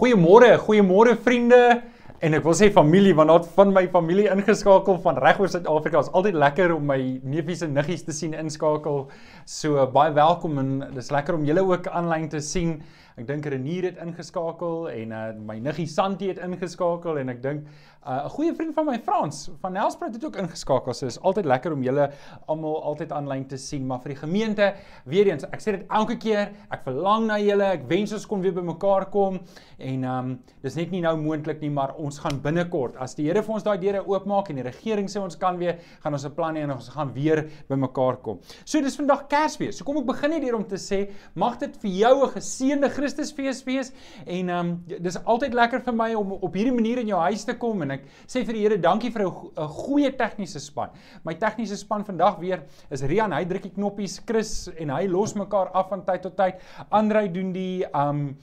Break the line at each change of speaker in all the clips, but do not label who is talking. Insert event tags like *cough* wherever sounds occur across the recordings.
Goeiemôre, goeiemôre vriende en ek wil sê familie want daar van my familie ingeskakel van reg oor Suid-Afrika. Dit is altyd lekker om my neefies en niggies te sien inskakel. So baie welkom en dis lekker om julle ook aanlyn te sien. Ek dink Renier het ingeskakel en uh, my niggie Santi het ingeskakel en ek dink uh, 'n goeie vriend van my Frans van Nelspruit het ook ingeskakel. So is altyd lekker om julle almal altyd aanlyn te sien, maar vir die gemeente, weer eens, ek sê dit elke keer, ek verlang na julle. Ek wens ons kon weer bymekaar kom en ehm um, dis net nie nou moontlik nie, maar ons gaan binnekort as die Here vir ons daai deure oopmaak en die regering sê ons kan weer, gaan ons 'n plan hê en ons gaan weer bymekaar kom. So dis vandag Kersfees. So kom ek begin net hier om te sê, mag dit vir jou 'n geseënde Christusfees wees en ehm um, dis altyd lekker vir my om op hierdie manier in jou huis te kom en ek sê vir die Here dankie vir 'n goeie tegniese span. My tegniese span vandag weer is Rian, hy druk die knoppies, Chris en hy los mekaar af van tyd tot tyd. Andrei doen die ehm um,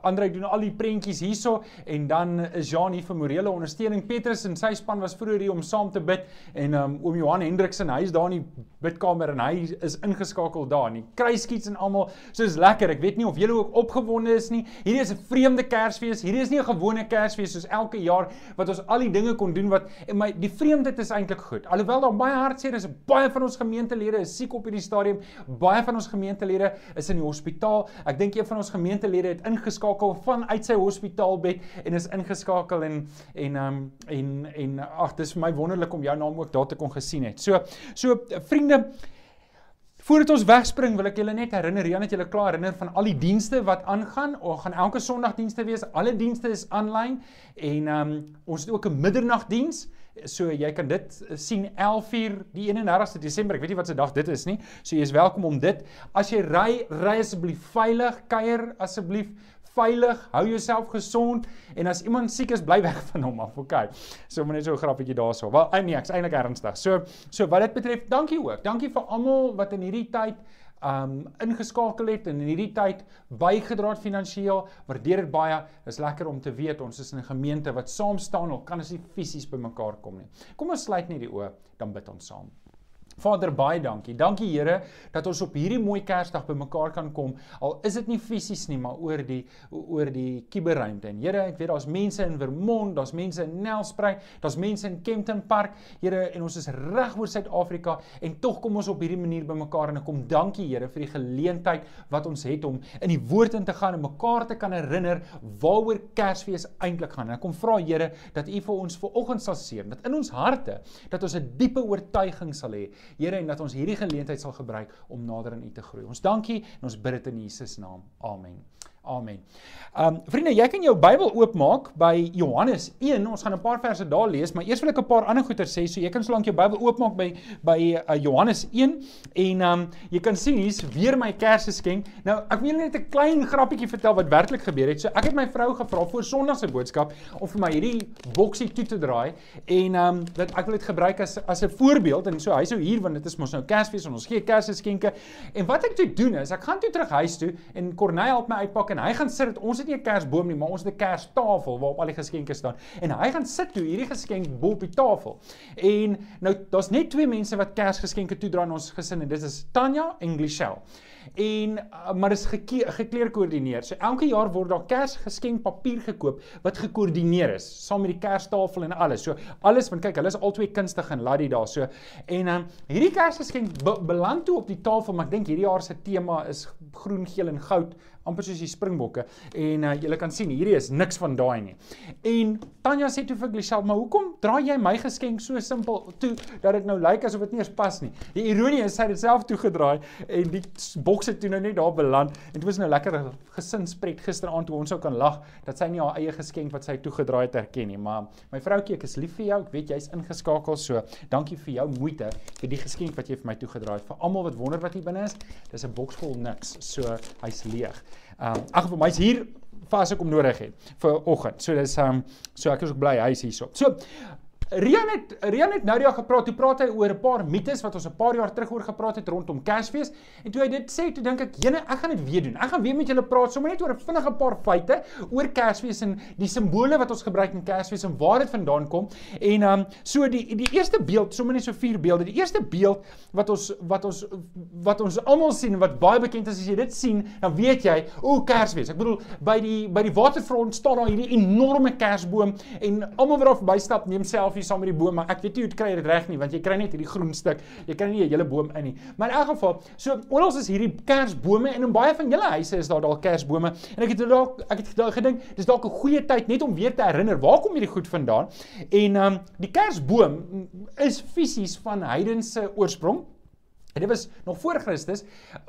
Andrei doen al die prentjies hierso en dan is Jean hier vir morele ondersteuning. Petrus en sy span was vroeër hier om saam te bid en um, oom Johan Hendriksen, hy is daar in die bidkamer en hy is ingeskakel daar in die kruiskiets en almal. So is lekker. Ek weet nie of julle ook opgewonde is nie. Hierdie is 'n vreemde Kersfees. Hierdie is nie 'n gewone Kersfees soos elke jaar wat ons al die dinge kon doen wat my die vreemdheid is eintlik goed. Alhoewel daar baie hartseer is, baie van ons gemeentelede is siek op hierdie stadium. Baie van ons gemeentelede is in die hospitaal. Ek dink een van ons gemeentelede het ingeskakel vanuit sy hospitaalbed en is ingeskakel en en um, en en ag dis vir my wonderlik om jou naam ook daar te kon gesien het. So so vriende Voordat ons wegspring, wil ek julle net herinner, Jan het julle klaar herinner van al die dienste wat aangaan. Ons gaan elke Sondagdienste wees. Alle dienste is aanlyn en um, ons het ook 'n middernagdiens. So jy kan dit sien 11uur die 31ste Desember. Ek weet nie wat se dag dit is nie. So jy is welkom om dit. As jy ry, ry asseblief veilig, kuier asseblief veilig, hou jouself gesond en as iemand siek is, bly weg *laughs* van hom af. Okay. So moet net so 'n grappietjie daarso. Wel, nee, ek's eintlik ernstig. So so wat dit betref, dankie ook. Dankie vir almal wat in hierdie tyd um ingeskakel het en in hierdie tyd bygedra het finansiëel. Waardeer dit baie. Dit is lekker om te weet ons is in 'n gemeente wat saam staan al kan ons nie fisies bymekaar kom nie. Kom ons sluit net die oë, dan bid ons saam. Vader baie dankie. Dankie Here dat ons op hierdie mooi Kersdag bymekaar kan kom. Al is dit nie fisies nie, maar oor die oor die kuberruimte. En Here, ek weet daar's mense in Vermont, daar's mense in Nelspruit, daar's mense in Kempton Park. Here, en ons is reg oor Suid-Afrika en tog kom ons op hierdie manier bymekaar en ek kom dankie Here vir die geleentheid wat ons het om in die woord in te gaan en mekaar te kan herinner waaroor Kersfees eintlik gaan. En ek kom vra Here dat U vir ons vanoggend sal seën, dat in ons harte dat ons 'n diepe oortuiging sal hê Here en dat ons hierdie geleentheid sal gebruik om nader aan U te groei. Ons dankie en ons bid dit in Jesus naam. Amen. Amen. Um vriende, jy kan jou Bybel oopmaak by Johannes 1. Ons gaan 'n paar verse daar lees, maar eers wil ek 'n paar ander goeie sê. So jy kan solank jou Bybel oopmaak by by uh, Johannes 1 en um jy kan sien hier's weer my Kersgeskenk. Nou, ek wil net 'n klein grappietjie vertel wat werklik gebeur het. So ek het my vrou gevra voor Sondag se boodskap om vir my hierdie boksie toe te draai en um dat ek wil dit gebruik as as 'n voorbeeld en so hy sou hier want dit is mos nou Kersfees en ons gee Kersgeskenke. En wat ek toe doen is ek gaan toe terug huis toe en Corneil help my uitpak en hy gaan sit dit ons het nie 'n kersboom nie, maar ons het 'n kerstafel waarop al die geskenke staan. En hy gaan sit toe hierdie geskenk bo op die tafel. En nou daar's net twee mense wat kersgeskenke toedra in ons gesin en dit is Tanya en Glichelle en uh, maar dis gekleer koördineer. So elke jaar word daar Kersgeskenk papier gekoop wat gekoördineer is saam met die Kerstafel en alles. So alles want kyk, hulle is albei kunstig en laddie daar. So en um, hierdie Kersgeskenk be beland toe op die tafel, maar ek dink hierdie jaar se tema is groen, geel en goud amper soos die springbokke en uh, julle kan sien hierdie is niks van daai nie. En Tanya sê toe vir Glichelle, "Maar hoekom draai jy my geskenk so simpel toe dat dit nou lyk asof dit nie eens pas nie?" Die ironie is sy het dit self toegedraai en die boks het toe nou net daar beland en dit was nou lekker gesinspret gisteraand toe ons sou kan lag dat sy nie haar eie geskenk wat sy toegedraai het herken nie. Maar my vroutjie, ek is lief vir jou. Ek weet jy's ingeskakel, so dankie vir jou moeite vir die geskenk wat jy vir my toegedraai het. Vir almal wat wonder wat hier binne is, dis 'n boks vol niks. So hy's leeg. Ehm um, ag vir my's hier vas ek om nodig het vir oggend. So dis ehm um, so ek is ook bly hy's hierso. So Rian het Rian het nou die dag gepraat, toe praat hy oor 'n paar mites wat ons 'n paar jaar terug oor gepraat het rondom Kersfees. En toe hy dit sê, toe dink ek, "Jene, ek gaan dit weer doen. Ek gaan weer met julle praat sommer net oor 'n vinnige paar feite oor Kersfees en die simbole wat ons gebruik in Kersfees en waar dit vandaan kom." En ehm um, so die die eerste beeld, sommer net so vier beelde. Die eerste beeld wat ons wat ons wat ons almal sien wat baie bekend is as jy dit sien, dan weet jy, o, Kersfees. Ek bedoel, by die by die waterfront staan daar hierdie enorme kersboom en almal wat daar verbystap neem selfies saam met die boom, maar ek weet nie hoe dit kry dit reg nie, want jy kry net hierdie groen stuk. Jy kry nie 'n hele boom in nie. Maar in elk geval, so oral is hierdie kersbome en in baie van julle huise is daar dalk kersbome en ek het dalk ek het gedink dis dalk 'n goeie tyd net om weer te herinner waar kom hierdie goed vandaan? En ehm um, die kersboom is fisies van heidense oorsprong. En dit was nog voor Christus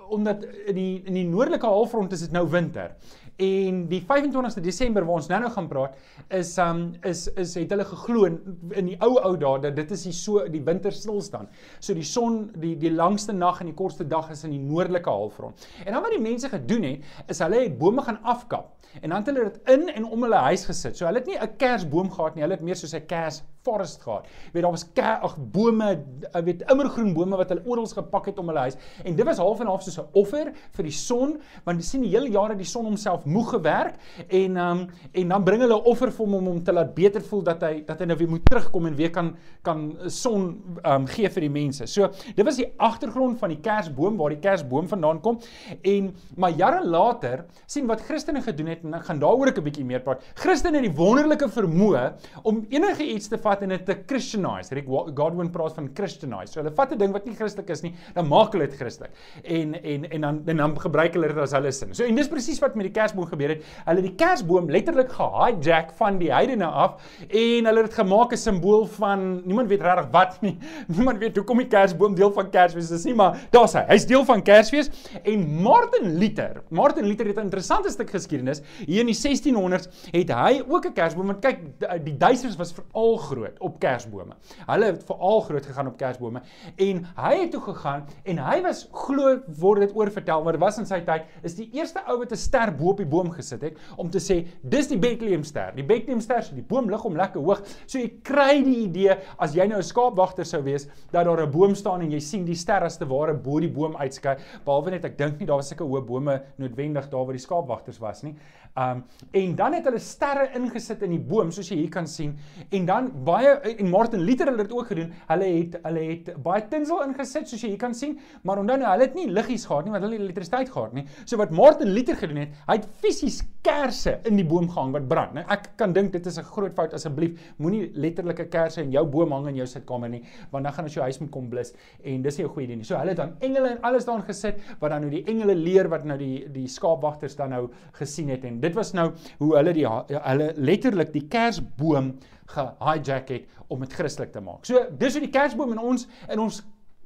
omdat in die in die noordelike halfrond is dit nou winter. En die 25ste Desember waar ons nou-nou gaan praat is um is is het hulle geglo in die ou ou dae dat dit is die so die winter stilstaan. So die son die die langste nag en die kortste dag is in die noordelike halfrond. En dan wat die mense gedoen het is hulle het bome gaan afkap en dan het hulle dit in en om hulle huis gesit. So hulle het nie 'n kersboom gehad nie, hulle het meer soos 'n kers forest gehad. Jy weet daar was ag bome, jy weet immergroen bome wat hulle oral gepak het om hulle huis. En dit was half en half soos 'n offer vir die son, want jy sien die hele jare die son homself moeg gewerk en um en dan bring hulle 'n offer vir hom om hom te laat beter voel dat hy dat hy nou weer moet terugkom en weer kan kan son um gee vir die mense. So dit was die agtergrond van die kersboom waar die kersboom vandaan kom. En maar jare later sien wat Christene gedoen het en ek gaan daaroor 'n bietjie meer praat. Christene het die wonderlike vermoë om enige iets te vat vat en dit te christianize. Rick Godwin praat van christianize. So hulle vat 'n ding wat nie Christelik is nie, dan maak hulle dit Christelik. En en en dan en dan gebruik hulle dit as hulle sin. So en dis presies wat met die Kersboom gebeur het. Hulle het die Kersboom letterlik gehijack van die heidene af en hulle het dit gemaak 'n simbool van niemand weet regtig wat nie. *laughs* Niemand weet hoekom die Kersboom deel van Kersfees is nie, maar daar's hy. Hy's deel van Kersfees en Martin Luther. Martin Luther het 'n interessante stuk geskiedenis. Hier in die 1600s het hy ook 'n Kersboom want kyk die Duitsers was veral groot groot op kersbome. Hulle het veral groot gegaan op kersbome en hy het toe gegaan en hy was glo word dit oorvertel maar was in sy tyd is die eerste ou wat 'n ster bo op die boom gesit het om te sê dis die Bethlehem ster. Die Bethlehem ster so die boom lig hom lekker hoog. So jy kry die idee as jy nou 'n skaapwagter sou wees dat daar 'n boom staan en jy sien die ster as te ware bo die boom uitskyn. Behalwe net ek dink nie daar was sulke hoë bome noodwendig daar waar die skaapwagters was nie. Um en dan het hulle sterre ingesit in die boom soos jy hier kan sien en dan baie en Martin Luther het dit ook gedoen. Hulle het hulle het baie tinsel ingesit soos jy hier kan sien, maar onthou nou hulle het nie liggies gehad nie want hulle het elektrisiteit gehad nie. So wat Martin Luther gedoen het, hy het fisies kersse in die boom gehang wat brand. Nou ek kan dink dit is 'n groot fout asseblief. Moenie letterlike kersse in jou boom hang in jou sitkamer nie, want dan gaan as jou huis moet kom blus en dis nie 'n goeie idee nie. So hulle het dan engele en alles daarin gesit wat dan nou die engele leer wat nou die die skaapwagters dan nou gesien het en dit was nou hoe hulle die hulle letterlik die kersboom gehijack het om dit Christelik te maak. So dis hoe die Kersboom in ons in ons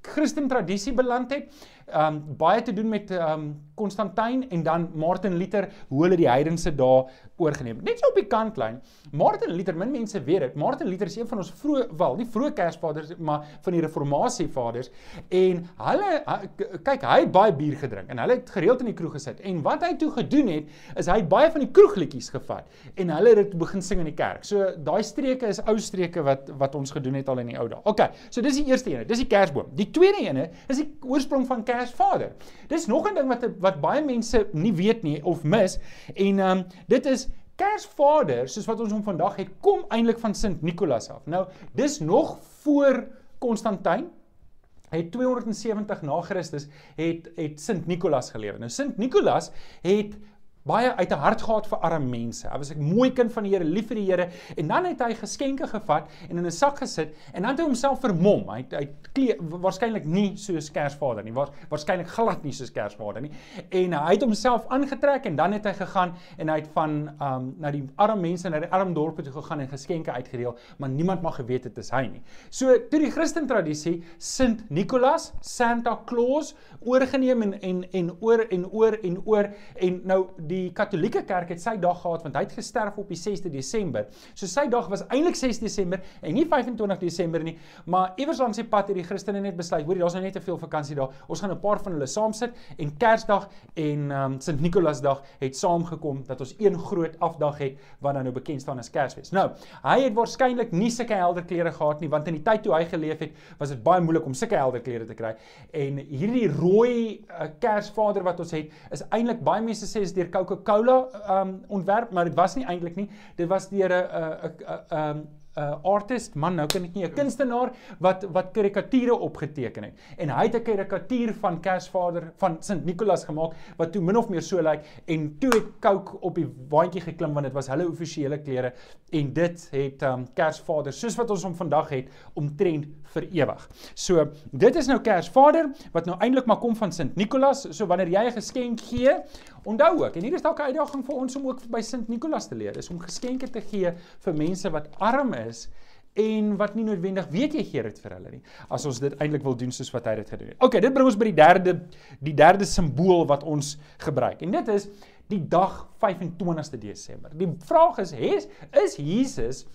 Christen tradisie beland het. Um baie te doen met um Konstantin en dan Martin Luther hoe hulle die heidense dae oorgeneem het. Net so op die kantlyn. Martin Luther, min mense weet dit. Martin Luther is een van ons vroeë wel, nie vroeë Kersvaders maar van die reformatie vaders en hulle kyk, hy het baie bier gedrink en hulle het gereeld in die kroeg gesit. En wat hy toe gedoen het, is hy het baie van die kroegliedjies gevat en hulle het dit begin sing in die kerk. So daai streke is ou streke wat wat ons gedoen het al in die ou dae. OK, so dis die eerste een. Dis die Kersboom. Die tweede een is die oorsprong van Kersvader. Dis nog 'n ding wat wat baie mense nie weet nie of mis en ehm um, dit is Kersvader soos wat ons hom vandag het kom eintlik van Sint Nikolaas af. Nou dis nog voor Konstantin het 270 na Christus het het Sint Nikolaas gelewe. Nou Sint Nikolaas het baie uit 'n hart gehad vir arme mense. Hy was 'n mooi kind van die Here, lief vir die Here en dan het hy geskenke gevat en in 'n sak gesit en dan het hy homself vermom. Hy hy waarskynlik nie soos Kersvader nie, was waarskynlik glad nie soos Kersvader nie. En hy het homself aangetrek en dan het hy gegaan en hy het van um na die arme mense na die arm dorpe toe gegaan en geskenke uitgedeel, maar niemand mag geweet het is hy nie. So toe die Christen tradisie Sint Nicholas, Santa Claus oorgeneem en en en oor en oor en oor en nou die die Katolieke Kerk het sy dag gehad want hy het gesterf op die 6de Desember. So sy dag was eintlik 6 Desember en nie 25 Desember nie, maar iewers langs die pad het die Christene net besluit, hoorie, daar's nou net te veel vakansie daar. Ons gaan 'n paar van hulle saam sit en Kersdag en um, Sint Nikolasdag het saamgekom dat ons een groot afdag het wat dan nou bekend staan as Kersfees. Nou, hy het waarskynlik nie sulke helder klere gehad nie want in die tyd toe hy geleef het, was dit baie moeilik om sulke helder klere te kry. En hierdie rooi uh, Kersvader wat ons het, is eintlik baie mense sê is deur Coca-Cola um ontwerp, maar dit was nie eintlik nie. Dit was deur 'n 'n 'n 'n artist, man, nou kan ek nie 'n kunstenaar wat wat karikature opgeteken het. En hy het 'n karikatuur van Kersvader van Sint Nicholas gemaak wat toe min of meer so lyk en toe het Coke op die waantjie geklim want dit was hulle offisiële klere en dit het um Kersvader soos wat ons hom vandag het omtrent vir ewig. So, dit is nou Kersvader wat nou eintlik maar kom van Sint Nicholas. So wanneer jy 'n geskenk gee, onthou ook en hier is dalk 'n uitdaging vir ons om ook by Sint Nicholas te leer, is om geskenke te gee vir mense wat arm is en wat nie noodwendig weet jy gee dit vir hulle nie. As ons dit eintlik wil doen soos wat hy dit gedoen het. Okay, dit bring ons by die derde die derde simbool wat ons gebruik. En dit is die dag 25ste Desember. Die vraag is, is, is Jesus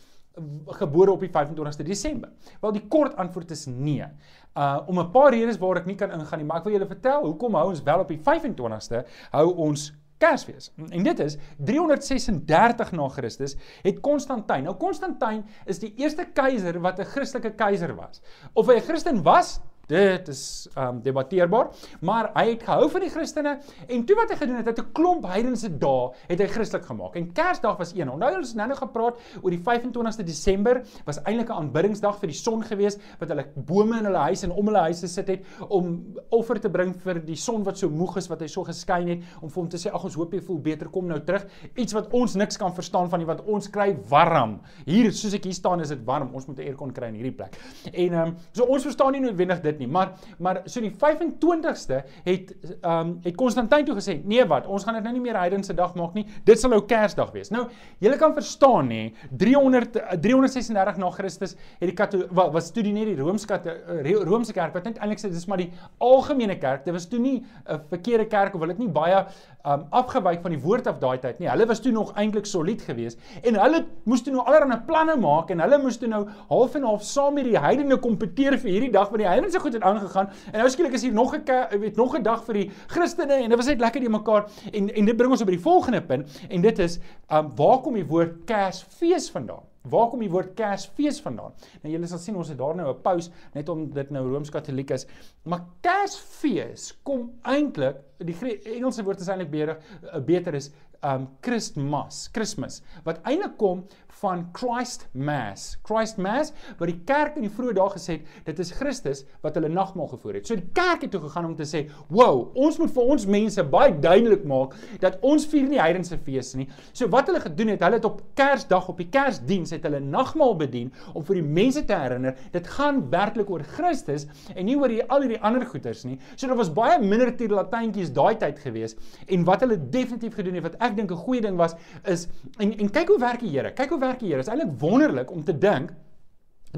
gebore op die 25ste Desember? Wel die kort antwoord is nee. Uh om 'n paar redes waar ek nie kan ingaan nie, maar ek wil julle vertel hoekom hou ons wel op die 25ste hou ons Kersfees. En dit is 336 na Christus het Konstantin. Nou Konstantin is die eerste keiser wat 'n Christelike keiser was. Of hy 'n Christen was, Dit is um debatteerbaar, maar hy het gehou van die Christene en toe wat hy gedoen het, het 'n klomp heidense dae het hy Christelik gemaak. En Kersdag was een. Onthou ons nou nog gepraat oor die 25ste Desember was eintlik 'n aanbiddingsdag vir die son gewees wat hulle bome in hulle huise en om hulle huise sit het om offer te bring vir die son wat so moeg is wat hy so geskyn het om vir hom te sê ag ons hoop jy voel beter kom nou terug. Iets wat ons niks kan verstaan van nie want ons kry warm. Hier soos ek hier staan is dit warm. Ons moet 'n aircon kry in hierdie plek. En um, so ons verstaan nie noodwendig dit nie, maar maar so die 25ste het ehm um, het Konstantin toe gesê, nee wat, ons gaan dit nou nie meer heidense dag maak nie. Dit sal nou Kersdag wees. Nou, julle kan verstaan nê, 300 336 na Christus het die Katolik wel was toe net die Rooms-Katte Romeinse kerk wat net eintlik sê dis maar die algemene kerk. Dit was toe nie 'n verkeerde kerk of hulle het nie baie um, afgewyk van die woord af daai tyd nie. Hulle was toe nog eintlik solied geweest en hulle moes toe nou allerlei planne maak en hulle moes toe nou half en half saam met die heidene kompeteer vir hierdie dag want die heidene se goed het aangegaan en nou skielik is hier nog 'n weet nog 'n dag vir die Christene en dit was net lekker die mekaar en en dit bring ons op by die volgende punt en dit is um waar kom die woord Kersfees vandaan? Waar kom die woord Kersfees vandaan? Nou julle sal sien ons het daar nou 'n pause net om dit nou Rooms-Katoliek is. Maar Kersfees kom eintlik die Engelse woord is eintlik beter eh, beter is um Christmas, Christmas wat eintlik kom van Christ Mass. Christ Mass wat die kerk in die vroeë dae gesê het, dit is Christus wat hulle nagmaal gevoer het. So die kerk het toe gegaan om te sê, "Wow, ons moet vir ons mense baie duidelik maak dat ons vier nie heidense fees nie." So wat hulle gedoen het, hulle het op Kersdag op die Kersdiens het hulle nagmaal bedien om vir die mense te herinner, dit gaan werklik oor Christus en nie oor die al hierdie ander goeters nie. So daar was baie minder tierlatyntjies daai tyd gewees en wat hulle definitief gedoen het wat ek dink 'n goeie ding was is en en kyk hoe werk die Here. Kyk hoe werk die Here. Dit is eintlik wonderlik om te dink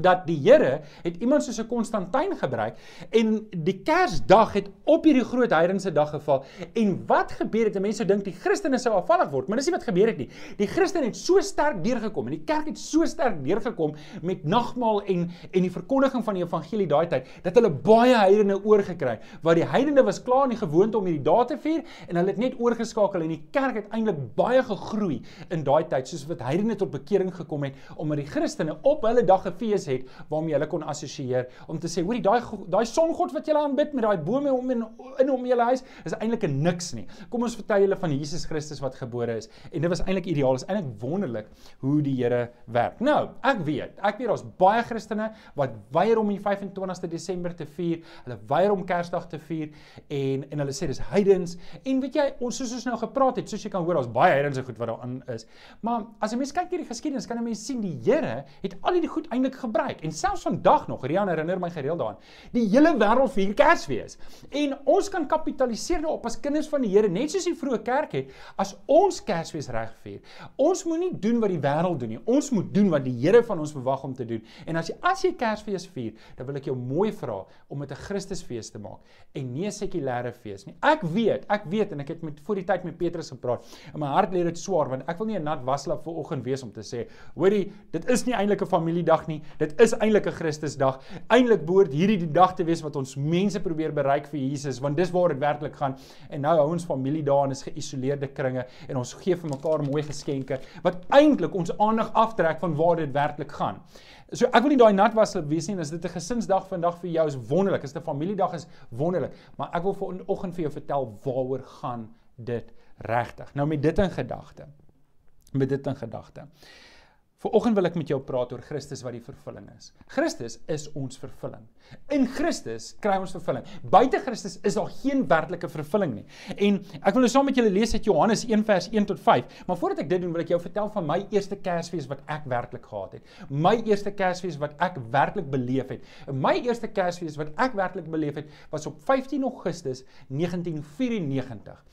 dat die Here het iemand soos 'n Konstantin gebruik en die Kersdag het op hierdie groot heidense dag geval. En wat gebeur het? Mense dink die Christene sou afvallig word, maar dis nie wat gebeur het nie. Die Christene het so sterk deurgekom en die kerk het so sterk deurgekom met nagmaal en en die verkondiging van die evangelie daai tyd dat hulle baie heidene oorgekry. Waar die heidene was klaar in die gewoonte om hierdie dae te vier en hulle het net oorgeskakel en die kerk het eintlik baie gegroei in daai tyd soos wat heidene tot bekering gekom het omdat die Christene op hulle dag gefees het waarmee hulle kon assosieer om te sê hoorie daai daai songod wat julle aanbid met daai bome om in in om julle huis is eintlik 'n niks nie. Kom ons vertel julle van Jesus Christus wat gebore is en dit was eintlik ideaal. Is eintlik wonderlik hoe die Here werk. Nou, ek weet, ek weet daar's baie Christene wat weier om die 25ste Desember te vier. Hulle weier om Kersdag te vier en en hulle sê dis heidens. En weet jy, ons soos ons nou gepraat het, soos jy kan hoor, daar's baie heidense goed wat daarin is. Maar as 'n mens kyk hierdie geskiedenis, kan 'n mens sien die Here het al hierdie goed eintlik gebruik gebruik. En selfs vandag nog, Rian herinner my gereeld daaraan. Die hele wêreld vier Kersfees. En ons kan kapitaliseer daarop as kinders van die Here, net soos die vroeë kerk het, as ons Kersfees reg vier. Ons moenie doen wat die wêreld doen nie. Ons moet doen wat die Here van ons verwag om te doen. En as jy as jy Kersfees vier, dan wil ek jou mooi vra om dit 'n Christusfees te maak en nie 'n sekulêre fees nie. Ek weet, ek weet en ek het met voor die tyd met Petrus gepraat. In my hart lê dit swaar want ek wil nie 'n nat waslap vir oggend wees om te sê, hoorie, dit is nie eintlik 'n familiedag nie. Dit is eintlik 'n Christusdag. Eintlik behoort hierdie die dag te wees wat ons mense probeer bereik vir Jesus, want dis waar dit werklik gaan. En nou hou ons familie daar en is geïsoleerde kringe en ons gee vir mekaar mooi geskenke wat eintlik ons aandag aftrek van waar dit werklik gaan. So ek wil nie daai nat was wees nie, as dit 'n gesinsdag vandag vir jou is wonderlik, as dit 'n familiedag is wonderlik, maar ek wil vanoggend vir jou vertel waaroor gaan dit regtig. Nou met dit in gedagte. Met dit in gedagte. Vanoggend wil ek met jou praat oor Christus wat die vervulling is. Christus is ons vervulling. In Christus kry ons vervulling. Buite Christus is daar geen werklike vervulling nie. En ek wil nou saam met julle lees uit Johannes 1 vers 1 tot 5. Maar voordat ek dit doen, wil ek jou vertel van my eerste Kersfees wat ek werklik gehad het. My eerste Kersfees wat ek werklik beleef het. My eerste Kersfees wat ek werklik beleef het, was op 15 Augustus 1994.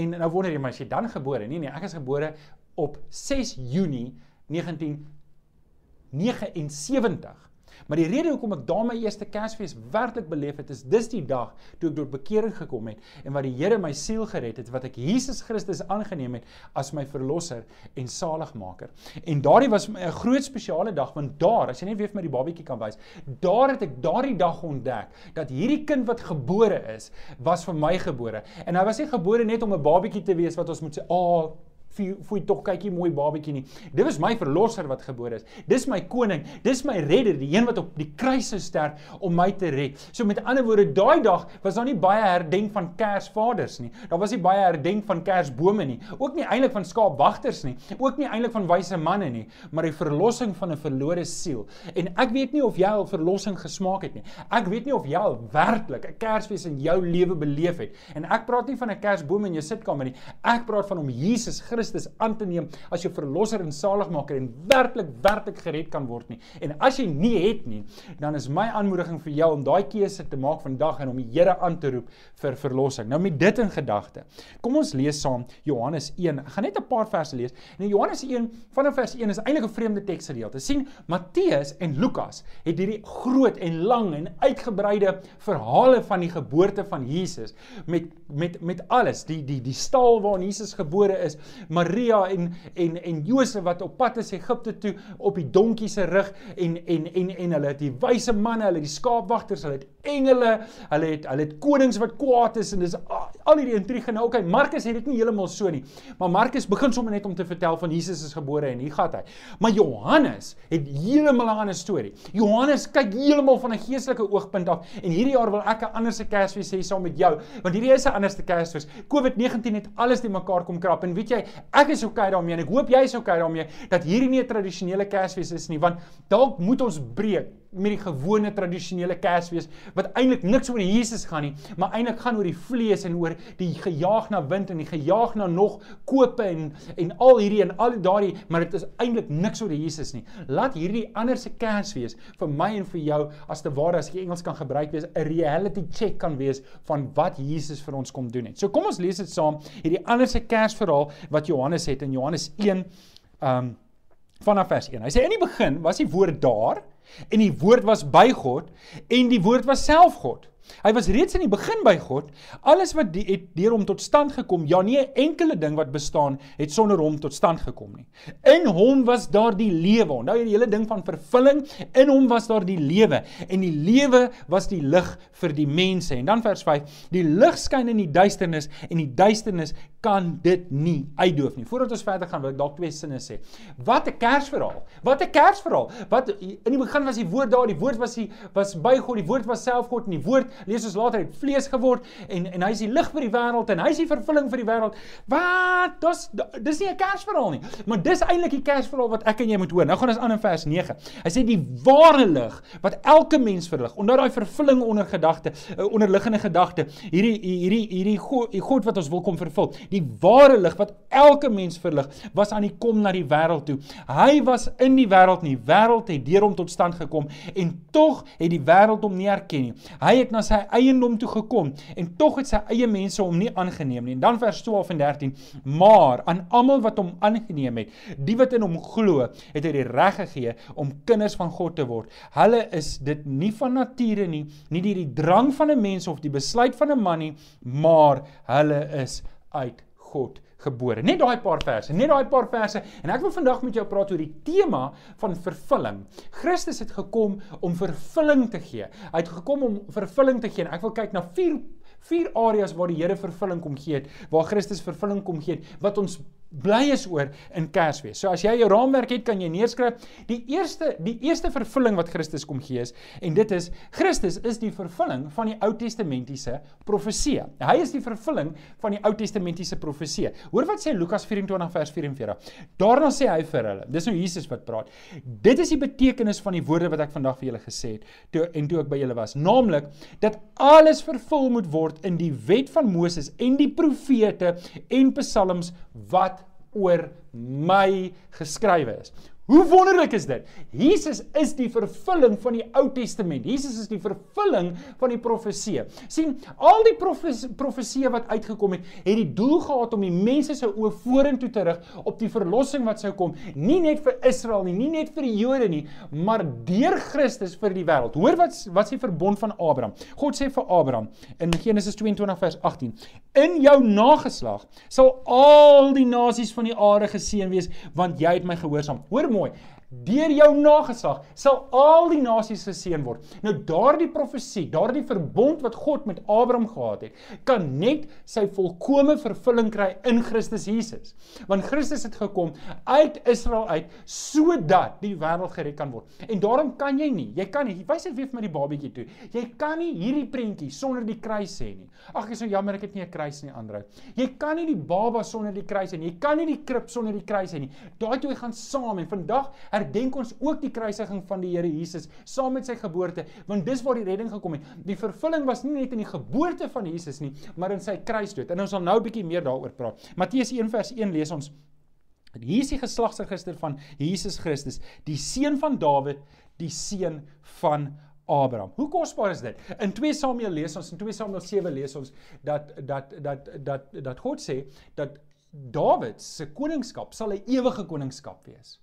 En nou wonder jy, maar as jy dan gebore? Nee nee, ek is gebore op 6 Junie 1979. Maar die rede hoekom ek daar my eerste Kersfees werklik beleef het, is dis die dag toe ek tot bekering gekom het en wat die Here my siel gered het, wat ek Jesus Christus aangeneem het as my verlosser en saligmaker. En daardie was 'n groot spesiale dag want daar, as jy net weer vir my die babietjie kan wys, daar het ek daardie dag ontdek dat hierdie kind wat gebore is, was vir my gebore. En hy was nie gebore net om 'n babietjie te wees wat ons moet sê, "Ag, oh, fooi tog kykie mooi babatjie nie. Dit was my verlosser wat gebore is. Dis my koning, dis my redder, die een wat op die kruis sou sterf om my te red. So met ander woorde, daai dag was daar nie baie herdenk van Kersvaders nie. Daar was nie baie herdenk van Kersbome nie. Ook nie eintlik van skaapwagters nie. Ook nie eintlik van wyse manne nie, maar die verlossing van 'n verlore siel. En ek weet nie of jy al verlossing gesmaak het nie. Ek weet nie of jy al werklik 'n Kersfees in jou lewe beleef het. En ek praat nie van 'n Kersboom in jou sitkamer nie. Ek praat van om Jesus Christus Christus aan te neem as jou verlosser en saligmaker en werklik werklik gered kan word nie. En as jy nie het nie, dan is my aanmoediging vir jou om daai keuse te maak vandag en om die Here aan te roep vir verlossing. Nou met dit in gedagte. Kom ons lees saam Johannes 1. Ek gaan net 'n paar verse lees. En in Johannes 1 vanaf vers 1 is eintlik 'n vreemde teksgedeelte. sien Matteus en Lukas het hierdie groot en lang en uitgebreide verhale van die geboorte van Jesus met met met alles, die die die stal waarin Jesus gebore is, Maria en en en Josef wat op pad is Egipte toe op die donkie se rug en en en en hulle het die wyse manne, hulle het die skaapwagters, hulle het engele, hulle het hulle het konings wat kwaad is en dis al hierdie intrige. Nou okay, Markus het dit nie heeltemal so nie. Maar Markus begin sommer net om te vertel van Jesus is gebore en hier gaan hy. Maar Johannes het heeltemal 'n ander storie. Johannes kyk heeltemal van 'n geestelike oogpunt af en hierdie jaar wil ek 'n ander se Kersfees hê saam met jou, want hierdie is 'n ander se Kersfees. COVID-19 het alles die mekaar kom krap en weet jy, ek is okay daarmee en ek hoop jy is okay daarmee dat hierdie nie 'n tradisionele Kersfees is nie, want dalk moet ons breek met die gewone tradisionele Kersfees wat eintlik niks oor Jesus gaan nie, maar eintlik gaan oor die vlees en oor die gejaag na wind en die gejaag na nog kope en en al hierdie en al daardie, maar dit is eintlik niks oor Jesus nie. Laat hierdie ander se Kersfees vir my en vir jou as te ware as jy Engels kan gebruik wees 'n reality check kan wees van wat Jesus vir ons kom doen het. So kom ons lees dit saam, hierdie ander se Kersverhaal wat Johannes het in Johannes 1 um vanaf vers 1. Hy sê in die begin was die woord daar En die woord was by God en die woord was self God. Hy was reeds in die begin by God. Alles wat die, het deur hom tot stand gekom, ja nie 'n enkele ding wat bestaan het sonder hom tot stand gekom nie. In hom was daar die lewe. Onthou die hele ding van vervulling? In hom was daar die lewe en die lewe was die lig vir die mense. En dan vers 5: Die lig skyn in die duisternis en die duisternis kan dit nie uitdoof nie. Voordat ons verder gaan, wil ek dalk twee sinne sê. Wat 'n Kersverhaal. Wat 'n Kersverhaal. Wat in die begin was die woord daar, die woord was die was by God, die woord was self God en die woord lees ons later het vlees geword en en hy is die lig vir die wêreld en hy is die vervulling vir die wêreld. Wat? Dis dis nie 'n Kersverhaal nie, maar dis eintlik die Kersverhaal wat ek en jy moet hoor. Nou gaan ons aan in vers 9. Hy sê die ware lig wat elke mens verlig. Onder daai vervulling onder gedagte, uh, onderliggende gedagte, hierdie hierdie hierdie God, God wat ons wil kom vervul. Die ware lig wat elke mens verlig, was aan die kom na die wêreld toe. Hy was in die wêreld nie. Wêreld het deur hom tot stand gekom en tog het die wêreld hom nie erken nie. Hy het na sy eiendom toe gekom en tog het sy eie mense hom nie aangeneem nie. En dan vers 12 en 13: Maar aan almal wat hom aangeneem het, die wat in hom glo, het hy die reg gegee om kinders van God te word. Hulle is dit nie van nature nie, nie deur die drang van 'n mens of die besluit van 'n man nie, maar hulle is uit God gebore. Net daai paar verse, net daai paar verse en ek wil vandag met jou praat oor die tema van vervulling. Christus het gekom om vervulling te gee. Hy het gekom om vervulling te gee. En ek wil kyk na vier vier areas waar die Here vervulling kom gee het, waar Christus vervulling kom gee het, wat ons bly is oor in Kersfees. So as jy jou raamwerk het, kan jy neerskryf die eerste die eerste vervulling wat Christus kom gee is en dit is Christus is die vervulling van die Ou Testamentiese profesie. Hy is die vervulling van die Ou Testamentiese profesie. Hoor wat sê Lukas 24 vers 44. Daarna sê hy vir hulle, dis nou Jesus wat praat. Dit is die betekenis van die woorde wat ek vandag vir julle gesê het toe en toe ek by julle was, naamlik dat alles vervul moet word in die wet van Moses en die profete en psalms wat oor my geskrywe is. Hoe wonderlik is dit? Jesus is die vervulling van die Ou Testament. Jesus is die vervulling van die profeseë. sien, al die profeseë wat uitgekom het, het die doel gehad om die mense se oë vorentoe te rig op die verlossing wat sou kom, nie net vir Israel nie, nie net vir die Jode nie, maar deur Christus vir die wêreld. Hoor wat wat sê verbond van Abraham. God sê vir Abraham in Genesis 22 vers 18: "In jou nageslag sal al die nasies van die aarde geseën wees, want jy het my gehoorsaam." Hoor mooi. Deur jou nageslag sal al die nasies geseën word. Nou daardie profesie, daardie verbond wat God met Abraham gehad het, kan net sy volkomme vervulling kry in Christus Jesus. Want Christus het gekom uit Israel uit sodat die wêreld gered kan word. En daarom kan jy nie, jy kan nie, wys net weer vir my die babietjie toe. Jy kan nie hierdie prentjie sonder die kruis hê nie. Ag, ek is so jammer ek het nie 'n kruis nie, Andre. Jy kan nie die baba sonder die kruis nie. Jy kan nie die krib sonder die kruis hê nie. Daai twee gaan saam en vandag herdenk ons ook die kruisiging van die Here Jesus saam met sy geboorte, want dis waar die redding gekom het. Die vervulling was nie net in die geboorte van Jesus nie, maar in sy kruisdood. En ons sal nou 'n bietjie meer daaroor praat. Matteus 1 vers 1 lees ons Hier is die geslagsregister van Jesus Christus, die seun van Dawid, die seun van Abraham. Hoe kosbaar is dit? In 2 Samuel lees ons in 2 Samuel 7 lees ons dat dat dat dat dat God sê dat Dawid se koningskap sal 'n ewige koningskap wees.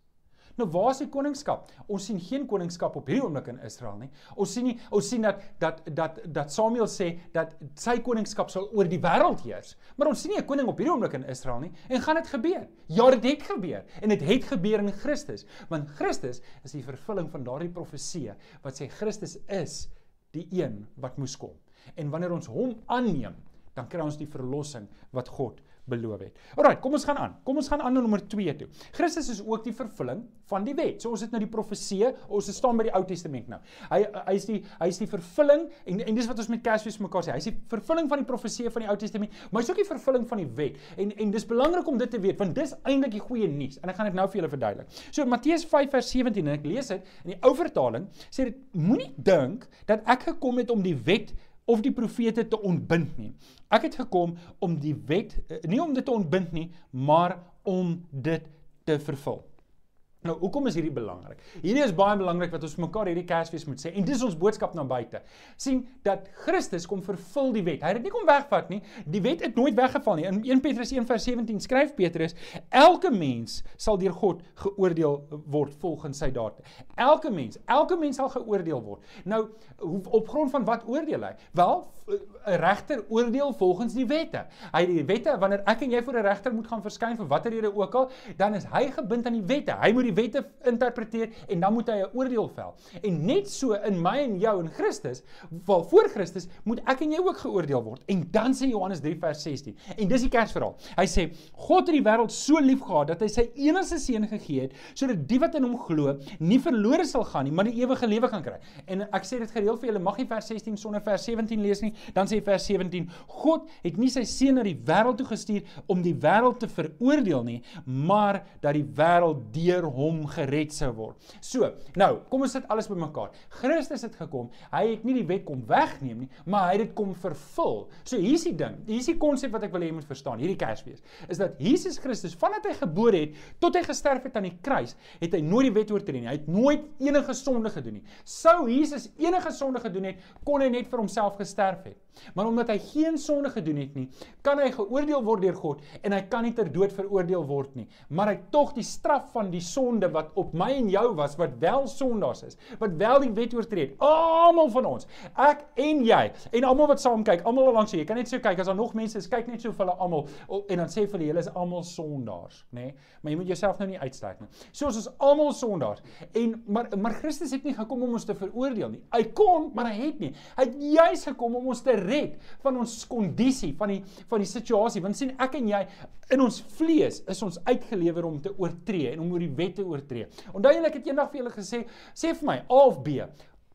Nou waar is die koningskap? Ons sien geen koningskap op hierdie oomblik in Israel nie. Ons sien nie ons sien dat dat dat dat Samuel sê dat sy koningskap sal oor die wêreld heers. Maar ons sien nie 'n koning op hierdie oomblik in Israel nie. En gaan dit gebeur? Ja, dit het gebeur. En dit het gebeur in Christus. Want Christus is die vervulling van daardie profesie wat sê Christus is die een wat moes kom. En wanneer ons hom aanneem, dan kry ons die verlossing wat God beloof het. Alraai, kom ons gaan aan. Kom ons gaan aan na nommer 2 toe. Christus is ook die vervulling van die wet. So ons het nou die profeseë, ons staan by die Ou Testament nou. Hy hy is die hy is die vervulling en en dis wat ons met Kersfees mekaar sê. Hy is die vervulling van die profeseë van die Ou Testament, maar hy's ook die vervulling van die wet. En en dis belangrik om dit te weet want dis eintlik die goeie nuus. En ek gaan dit nou vir julle verduidelik. So Matteus 5 vers 17 en ek lees dit in die ou vertaling sê dit moenie dink dat ek gekom het om die wet of die profete te ontbind nie. Ek het gekom om die wet eh, nie om dit te ontbind nie, maar om dit te vervul. Nou, hoekom is hierdie belangrik? Hierdie is baie belangrik wat ons mekaar hierdie Kersfees moet sê en dis ons boodskap na buite. sien dat Christus kom vervul die wet. Hy het dit nie kom wegvat nie. Die wet het nooit weggeval nie. In 1 Petrus 1:17 skryf Petrus: "Elke mens sal deur God geoordeel word volgens sy dade." Elke mens, elke mens sal geoordeel word. Nou, op grond van wat oordeel hy? Wel, 'n regter oordeel volgens die wette. Hy die wette wanneer ek en jy voor 'n regter moet gaan verskyn vir watter rede ook al, dan is hy gebind aan die wette. Hy moet die wette interpreteer en dan moet hy 'n oordeel vel. En net so in my en jou in Christus, wel voor Christus, moet ek en jy ook geoordeel word. En dan sê Johannes 3 vers 16. En dis die Kersverhaal. Hy sê God het die wêreld so liefgehad dat hy sy enigste seun gegee het sodat die wat in hom glo nie verlore sal gaan nie, maar die ewige lewe kan kry. En ek sê dit gereeld vir julle, mag nie vers 16 sonder vers 17 lees nie. Dan sê vers 17: God het nie sy seun na die wêreld toe gestuur om die wêreld te veroordeel nie, maar dat die wêreld deur hom gered sou word. So, nou, kom ons sit alles bymekaar. Christus het gekom. Hy het nie die wet kom wegneem nie, maar hy het dit kom vervul. So hier's die ding. Hier's die konsep wat ek wil hê jy moet verstaan. Hierdie Kersfees is dat Jesus Christus vandat hy gebore het tot hy gesterf het aan die kruis, het hy nooit die wet oortree nie. Hy het nooit enige sonde gedoen nie. Sou Jesus enige sonde gedoen het, kon hy net vir homself gesterf het. Maar omdat hy geen sonde gedoen het nie, kan hy geoordeel word deur God en hy kan nie ter dood veroordeel word nie. Maar hy tog die straf van die sonde wat op my en jou was, wat wel sondaars is, wat wel die wet oortree het. Almal van ons, ek en jy en almal wat saam kyk, almal langs jou. Jy kan net so kyk as daar nog mense is, kyk net so vir hulle almal en dan sê vir hulle julle is almal sondaars, nê? Nee? Maar jy moet jouself nou nie uitsluit nie. So ons is almal sondaars. En maar maar Christus het nie gekom om ons te veroordeel nie. Hy kom, maar hy het nie. Hy het juis gekom om ons te red van ons kondisie, van die van die situasie. Want sien ek en jy in ons vlees is ons uitgelewer om te oortree en om oor die wet te oortree. Onthou julle ek het eendag vir julle gesê, sê vir my A of B,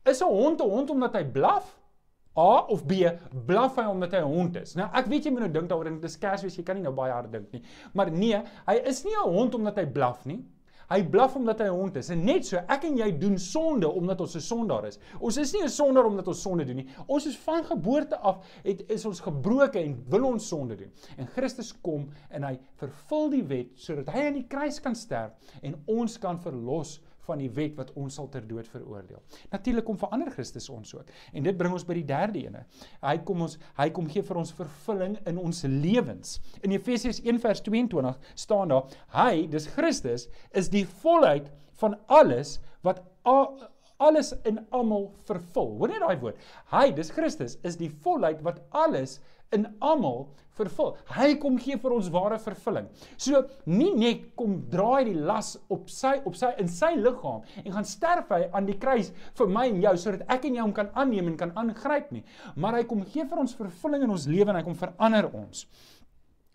is 'n hond 'n hond omdat hy blaf? A of B blaf hy omdat hy 'n hond is. Nou ek weet jy moet nou dink daaroor en dit is Kersfees, jy kan nie nou baie hard dink nie. Maar nee, hy is nie 'n hond omdat hy blaf nie. Hy blaf omdat hy 'n hond is. En net so, ek en jy doen sonde omdat ons 'n sondaar is. Ons is nie 'n sondaar omdat ons sonde doen nie. Ons is van geboorte af het is ons gebroke en wil ons sonde doen. En Christus kom en hy vervul die wet sodat hy aan die kruis kan sterf en ons kan verlos van die wet wat ons sal ter dood veroordeel. Natuurlik kom verander Christus ons ook. En dit bring ons by die derde ene. Hy kom ons hy kom gee vir ons vervulling in ons lewens. In Efesiërs 1:22 staan daar: Hy, dis Christus, is die volheid van alles wat alles in almal vervul. Hoor net daai woord. Hy, dis Christus, is die volheid wat alles in almal vervul. Hy kom gee vir ons ware vervulling. So nie net kom draai die las op sy op sy in sy liggaam en gaan sterf hy aan die kruis vir my en jou sodat ek en jy hom kan aanneem en kan aangryp nie, maar hy kom gee vir ons vervulling in ons lewe en hy kom verander ons.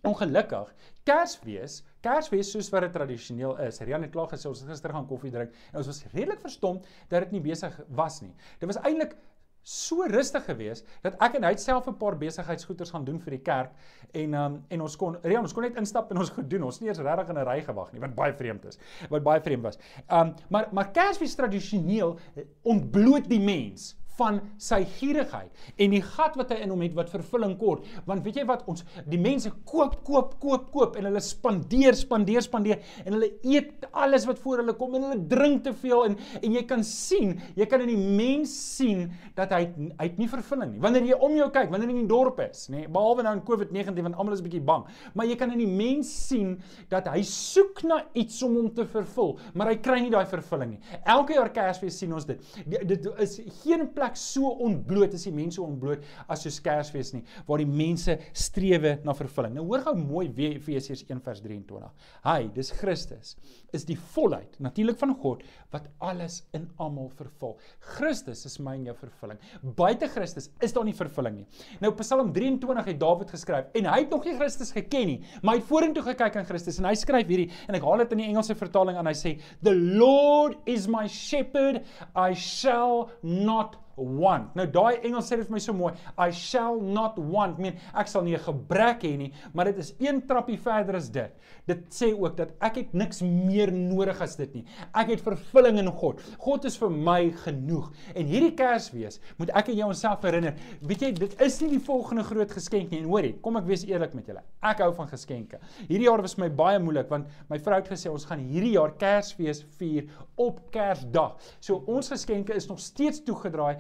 Ongelukkig, Kersfees, Kersfees soos wat dit tradisioneel is. Rian het klaar gesê ons het gister gaan koffie drink en ons was redelik verstom dat dit nie besig was nie. Dit was eintlik so rustig geweest dat ek en hy self 'n paar besigheidsgoeders gaan doen vir die kerk en um, en ons kon Rian ons kon net instap en ons goed doen. Ons nie eens regtig in 'n ry gewag nie wat baie vreemd is. Wat baie vreemd was. Um maar maar Kersfees tradisioneel ontbloot die mens van sy gierigheid en die gat wat hy in hom het wat vervulling kort. Want weet jy wat? Ons die mense koop koop koop koop en hulle spandeer spandeer spandeer en hulle eet alles wat voor hulle kom en hulle drink te veel en en jy kan sien jy kan in die mens sien dat hy hy het nie vervulling nie. Wanneer jy om jou kyk wanneer jy in die dorp is nê nee, behalwe nou in COVID-19 want almal is bietjie bang. Maar jy kan in die mens sien dat hy soek na iets om hom te vervul maar hy kry nie daai vervulling nie. Elke jaar Kersfees sien ons dit. Dit is geen plek so ontbloot as die mense ontbloot as soos Kersfees nie waar die mense strewe na vervulling. Nou hoor gou mooi Efesiërs 1:23. Hy, dis Christus, is die volheid natuurlik van God wat alles in almal vervul. Christus is my en jou vervulling. Buite Christus is daar nie vervulling nie. Nou Psalm 23 het Dawid geskryf en hy het nog nie Christus geken nie, maar hy het vorentoe gekyk aan Christus en hy skryf hierdie en ek haal dit in die Engelse vertaling aan hy sê the Lord is my shepherd I shall not want. Nou daai Engels sê dit vir my so mooi. I shall not want. Meen ek sal nie 'n gebrek hê nie, maar dit is een trappie verder as dit. Dit sê ook dat ek het niks meer nodig as dit nie. Ek het vervulling in God. God is vir my genoeg. En hierdie Kersfees moet ek en jy onsself herinner. Weet jy, dit is nie die volgende groot geskenk nie. En hoorie, kom ek wees eerlik met julle. Ek hou van geskenke. Hierdie jaar was my baie moeilik want my vrou het gesê ons gaan hierdie jaar Kersfees vier op Kersdag. So ons geskenke is nog steeds toegedraai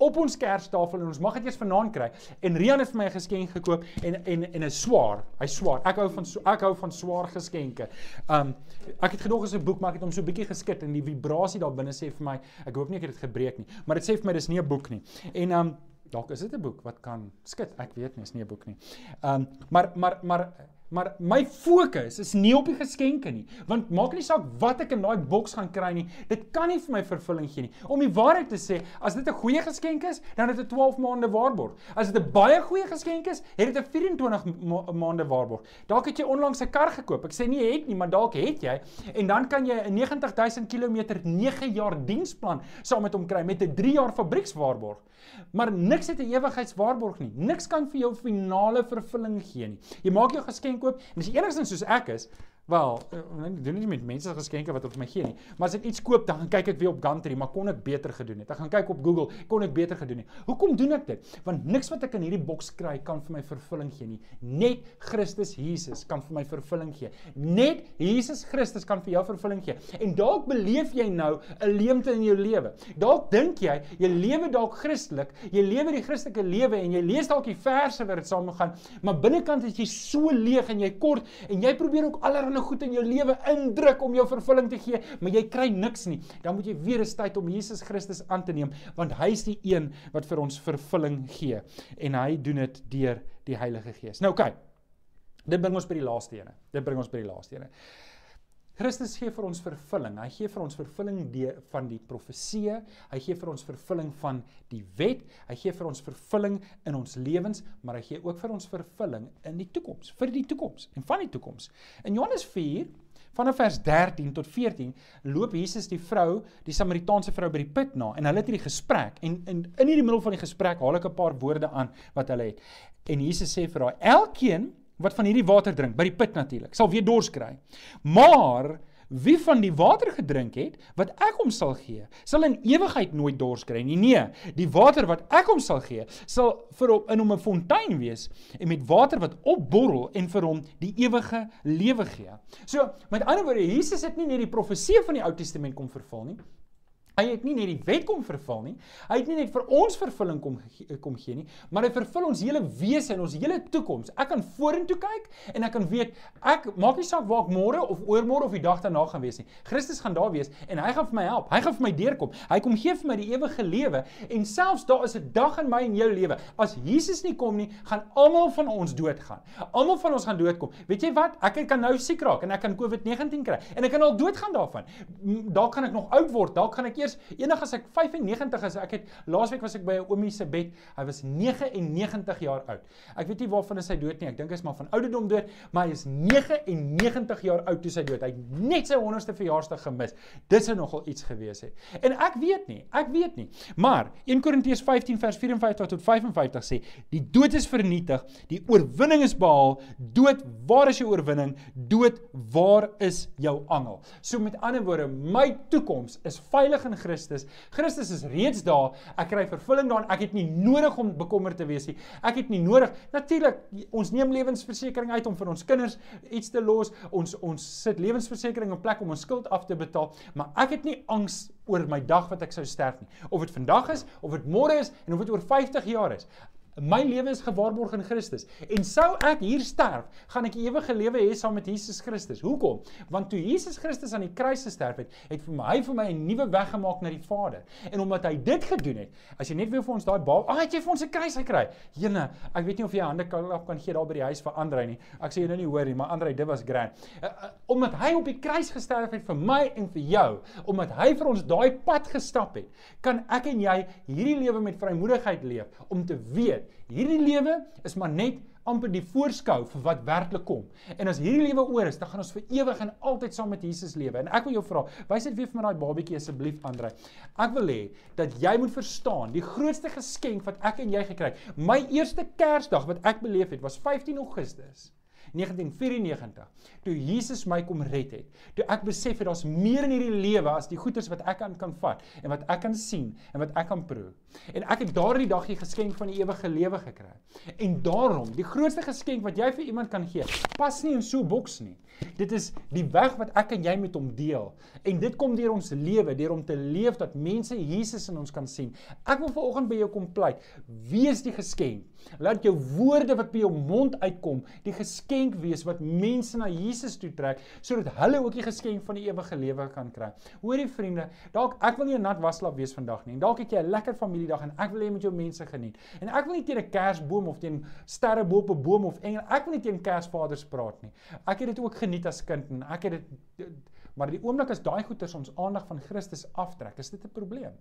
op ons kerstafel en ons mag dit eers vanaand kry. En Rian het vir my 'n geskenk gekoop en en en 'n swaar. Hy swaar. Ek hou van ek hou van swaar geskenke. Um ek het gedog as 'n boek maar ek het hom so bietjie geskit en die vibrasie daar binne sê vir my, ek hoop nie ek het dit gebreek nie, maar dit sê vir my dis nie 'n boek nie. En um dalk is dit 'n boek wat kan skit. Ek weet nie, is nie 'n boek nie. Um maar maar maar Maar my fokus is nie op die geskenke nie, want maak nie saak wat ek in daai boks gaan kry nie, dit kan nie vir my vervulling gee nie. Om die waarheid te sê, as dit 'n goeie geskenk is, dan het dit 'n 12 maande waarborg. As dit 'n baie goeie geskenk is, het dit 'n 24 ma maande waarborg. Dalk het jy onlangs 'n kar gekoop. Ek sê nie jy het nie, maar dalk het jy. En dan kan jy 'n 90000 km 9 jaar diensplan saam met hom kry met 'n 3 jaar fabriekswaarborg. Maar niks het 'n ewigheidswaarborg nie. Niks kan vir jou finale vervulling gee nie. Jy maak jou geskenk koop en as jy enigstens soos ek is, Wel, eh, ek doen nie met mense geskenke wat op my gee nie. Maar as ek iets koop, dan gaan kyk ek weer op Gumtree, maar kon ek beter gedoen het? Ek gaan kyk op Google, kon ek beter gedoen het? Hoekom doen ek dit? Want niks wat ek in hierdie boks kry kan vir my vervulling gee nie. Net Christus Jesus kan vir my vervulling gee. Net Jesus Christus kan vir jou vervulling gee. En dalk beleef jy nou 'n leemte in jou lewe. Dalk dink jy jy lewe dalk Christelik, jy lewe die Christelike lewe en jy lees dalk die verse wat dit saamgaan, maar binnekant is jy so leeg en jy kort en jy probeer ook allerlei allerlei goed in jou lewe indruk om jou vervulling te gee, maar jy kry niks nie. Dan moet jy weer eens tyd om Jesus Christus aan te neem, want hy is die een wat vir ons vervulling gee en hy doen dit deur die Heilige Gees. Nou oké. Okay, dit bring ons by die laaste ene. Dit bring ons by die laaste ene. Christus gee vir ons vervulling. Hy gee vir ons vervulling die van die profeseë. Hy gee vir ons vervulling van die wet. Hy gee vir ons vervulling in ons lewens, maar hy gee ook vir ons vervulling in die toekoms, vir die toekoms en van die toekoms. In Johannes 4 vanaf vers 13 tot 14 loop Jesus die vrou, die Samaritaanse vrou by die put na en hulle het hierdie gesprek en, en in hierdie middel van die gesprek haal ek 'n paar woorde aan wat hulle het. En Jesus sê vir haar: "Elkeen wat van hierdie water drink, by die put natuurlik, sal weer dors kry. Maar wie van die water gedrink het wat ek hom sal gee, sal in ewigheid nooit dors kry nie. Nee, die water wat ek hom sal gee, sal vir hom in hom 'n fontein wees en met water wat opborrel en vir hom die ewige lewe gee. So, met ander woorde, Jesus het nie net die profeseë van die Ou Testament kom vervul nie. Hy het nie net die wet kom vervul nie. Hy het nie net vir ons vervulling kom kom gee nie, maar hy vervul ons hele wese en ons hele toekoms. Ek kan vorentoe kyk en ek kan weet ek maak nie saak waar ek môre of oormôre of die dag daarna gaan wees nie. Christus gaan daar wees en hy gaan vir my help. Hy gaan vir my deurkom. Hy kom gee vir my die ewige lewe en selfs daar is 'n dag in my en jou lewe. As Jesus nie kom nie, gaan almal van ons doodgaan. Almal van ons gaan doodkom. Weet jy wat? Ek kan nou siek raak en ek kan COVID-19 kry en ek kan al doodgaan daarvan. Dalk kan ek nog oud word. Dalk gaan ek eers enig as ek 95 is, ek het laasweek was ek by 'n oomie se bed. Hy was 99 jaar oud. Ek weet nie waarvan is hy dood nie. Ek dink hy is maar van ouderdom dood, maar hy is 99 jaar oud toe sy dood. Hy het net sy 100ste verjaarsdag gemis. Dis sou nogal iets gewees het. En ek weet nie, ek weet nie. Maar 1 Korintiërs 15 vers 54 tot 55 sê, die dood is vernietig, die oorwinning is behaal. Dood, waar is jou oorwinning? Dood, waar is jou angel? So met ander woorde, my toekoms is veilig in Christus. Christus is reeds daar. Ek kry vervulling daarin. Ek het nie nodig om bekommerd te wees nie. Ek het nie nodig. Natuurlik, ons neem lewensversekering uit om vir ons kinders iets te los. Ons ons sit lewensversekering in plek om ons skuld af te betaal, maar ek het nie angs oor my dag wat ek sou sterf nie. Of dit vandag is, of dit môre is en of dit oor 50 jaar is. My lewe is gewaarborg in Christus. En sou ek hier sterf, gaan ek ewige lewe hê saam met Jesus Christus. Hoekom? Want toe Jesus Christus aan die kruis gesterf het, het vir my hy vir my 'n nuwe weg gemaak na die Vader. En omdat hy dit gedoen het, as jy net weer vir ons daai baal, ag, het jy vir ons 'n kruis gekry. Jene, ek weet nie of jy hande op kan gee daar by die huis vir Andrei nie. Ek sê jy nou nie hoor nie, maar Andrei, dit was grand. Uh, uh, omdat hy op die kruis gesterf het vir my en vir jou, omdat hy vir ons daai pad gestap het, kan ek en jy hierdie lewe met vrymoedigheid leef om te weet Hierdie lewe is maar net amper die voorskou vir wat werklik kom. En as hierdie lewe oor is, dan gaan ons vir ewig en altyd saam met Jesus lewe. En ek wil jou vra, wys dit weer vir my daai babatjie asseblief Andre. Ek wil hê dat jy moet verstaan, die grootste geskenk wat ek en jy gekry het. My eerste Kersdag wat ek beleef het, was 15 Augustus. 1994 toe Jesus my kom red het. Toe ek besef het daar's meer in hierdie lewe as die goeders wat ek aan kan vat en wat ek kan sien en wat ek kan proe. En ek het daardie dag die geskenk van die ewige lewe gekry. En daarom, die grootste geskenk wat jy vir iemand kan gee, pas nie in so 'n boks nie. Dit is die weg wat ek en jy met hom deel. En dit kom deur ons lewe, deur om te leef dat mense Jesus in ons kan sien. Ek wil vanoggend by jou kom pleit, wees die geskenk. Laat jou woorde wat by jou mond uitkom, die geskenk wees wat mense na Jesus toe trek sodat hulle ook die geskenk van die ewige lewe kan kry. Hoorie vriende, dalk ek wil nie 'n nat waslap wees vandag nie. Dalk het jy 'n lekker familiedag en ek wil hê met jou mense geniet. En ek wil nie teen 'n kersboom of teen sterre bo op 'n boom of engele. Ek wil nie teen Kersvaders praat nie. Ek het dit ook geniet as kind en ek het dit maar die oomblik as daai goeters ons aandag van Christus aftrek, is dit 'n probleem.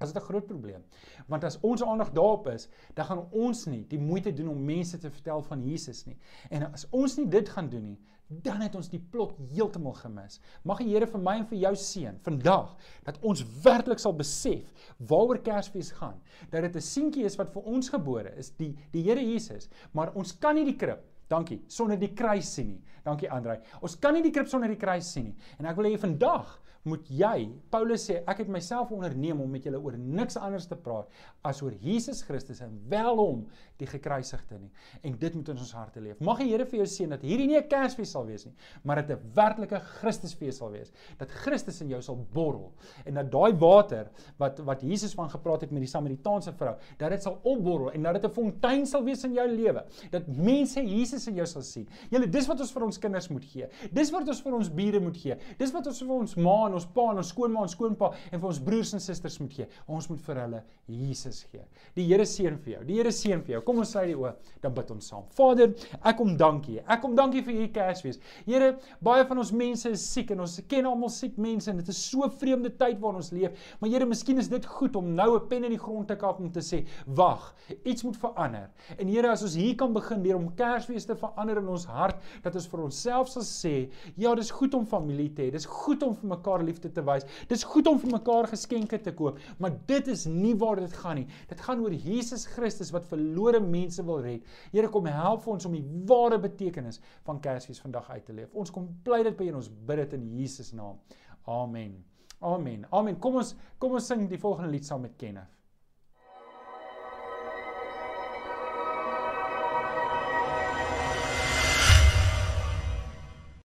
As dit 'n groot probleem. Want as ons aandag daarop is, dan gaan ons nie die moeite doen om mense te vertel van Jesus nie. En as ons nie dit gaan doen nie, dan het ons die plot heeltemal gemis. Mag die Here vir my en vir jou seën vandag dat ons werklik sal besef waaroor Kersfees gaan. Dat dit 'n seentjie is wat vir ons gebore is, die die Here Jesus, maar ons kan nie die krib Dankie. Sonder die kruis sien nie. Dankie Andrei. Ons kan nie die krib sonder die kruis sien nie. En ek wil hê vandag moet jy Paulus sê ek het myself onderneem om met julle oor niks anders te praat as oor Jesus Christus en wel hom die gekruisigde nie en dit moet in ons harte leef mag die Here vir jou seën dat hierdie nie 'n Kersfees sal wees nie maar dit 'n werklike Christusfees sal wees dat Christus in jou sal borrel en dat daai water wat wat Jesus van gepraat het met die Samaritaanse vrou dat dit sal opborrel en dat dit 'n fontein sal wees in jou lewe dat mense Jesus in jou sal sien julle dis wat ons vir ons kinders moet gee dis wat ons vir ons bure moet gee dis wat ons vir ons ma aan ons pa en ons skoonma en skoonpa en vir ons broers en susters moet gee. Ons moet vir hulle Jesus gee. Die Here seën vir jou. Die Here seën vir jou. Kom ons sluit die oë, dan bid ons saam. Vader, ek kom dankie. Ek kom dankie vir hierdie Kersfees. Here, baie van ons mense is siek en ons ken almal siek mense en dit is so vreemde tyd waarin ons leef. Maar Here, miskien is dit goed om nou 'n pen in die grond te kap om te sê, "Wag, iets moet verander." En Here, as ons hier kan begin deur om Kersfees te verander in ons hart, dat ons vir onsself sal sê, "Ja, dis goed om familie te hê. Dis goed om vir mekaar liefde te wys. Dis goed om vir mekaar geskenke te koop, maar dit is nie waar dit gaan nie. Dit gaan oor Jesus Christus wat verlore mense wil red. Here kom help vir ons om die ware betekenis van Kersfees vandag uit te leef. Ons kom pleit dit by in ons bid dit in Jesus naam. Amen. Amen. Amen. Kom ons kom ons sing die volgende lied saam met Kenneth.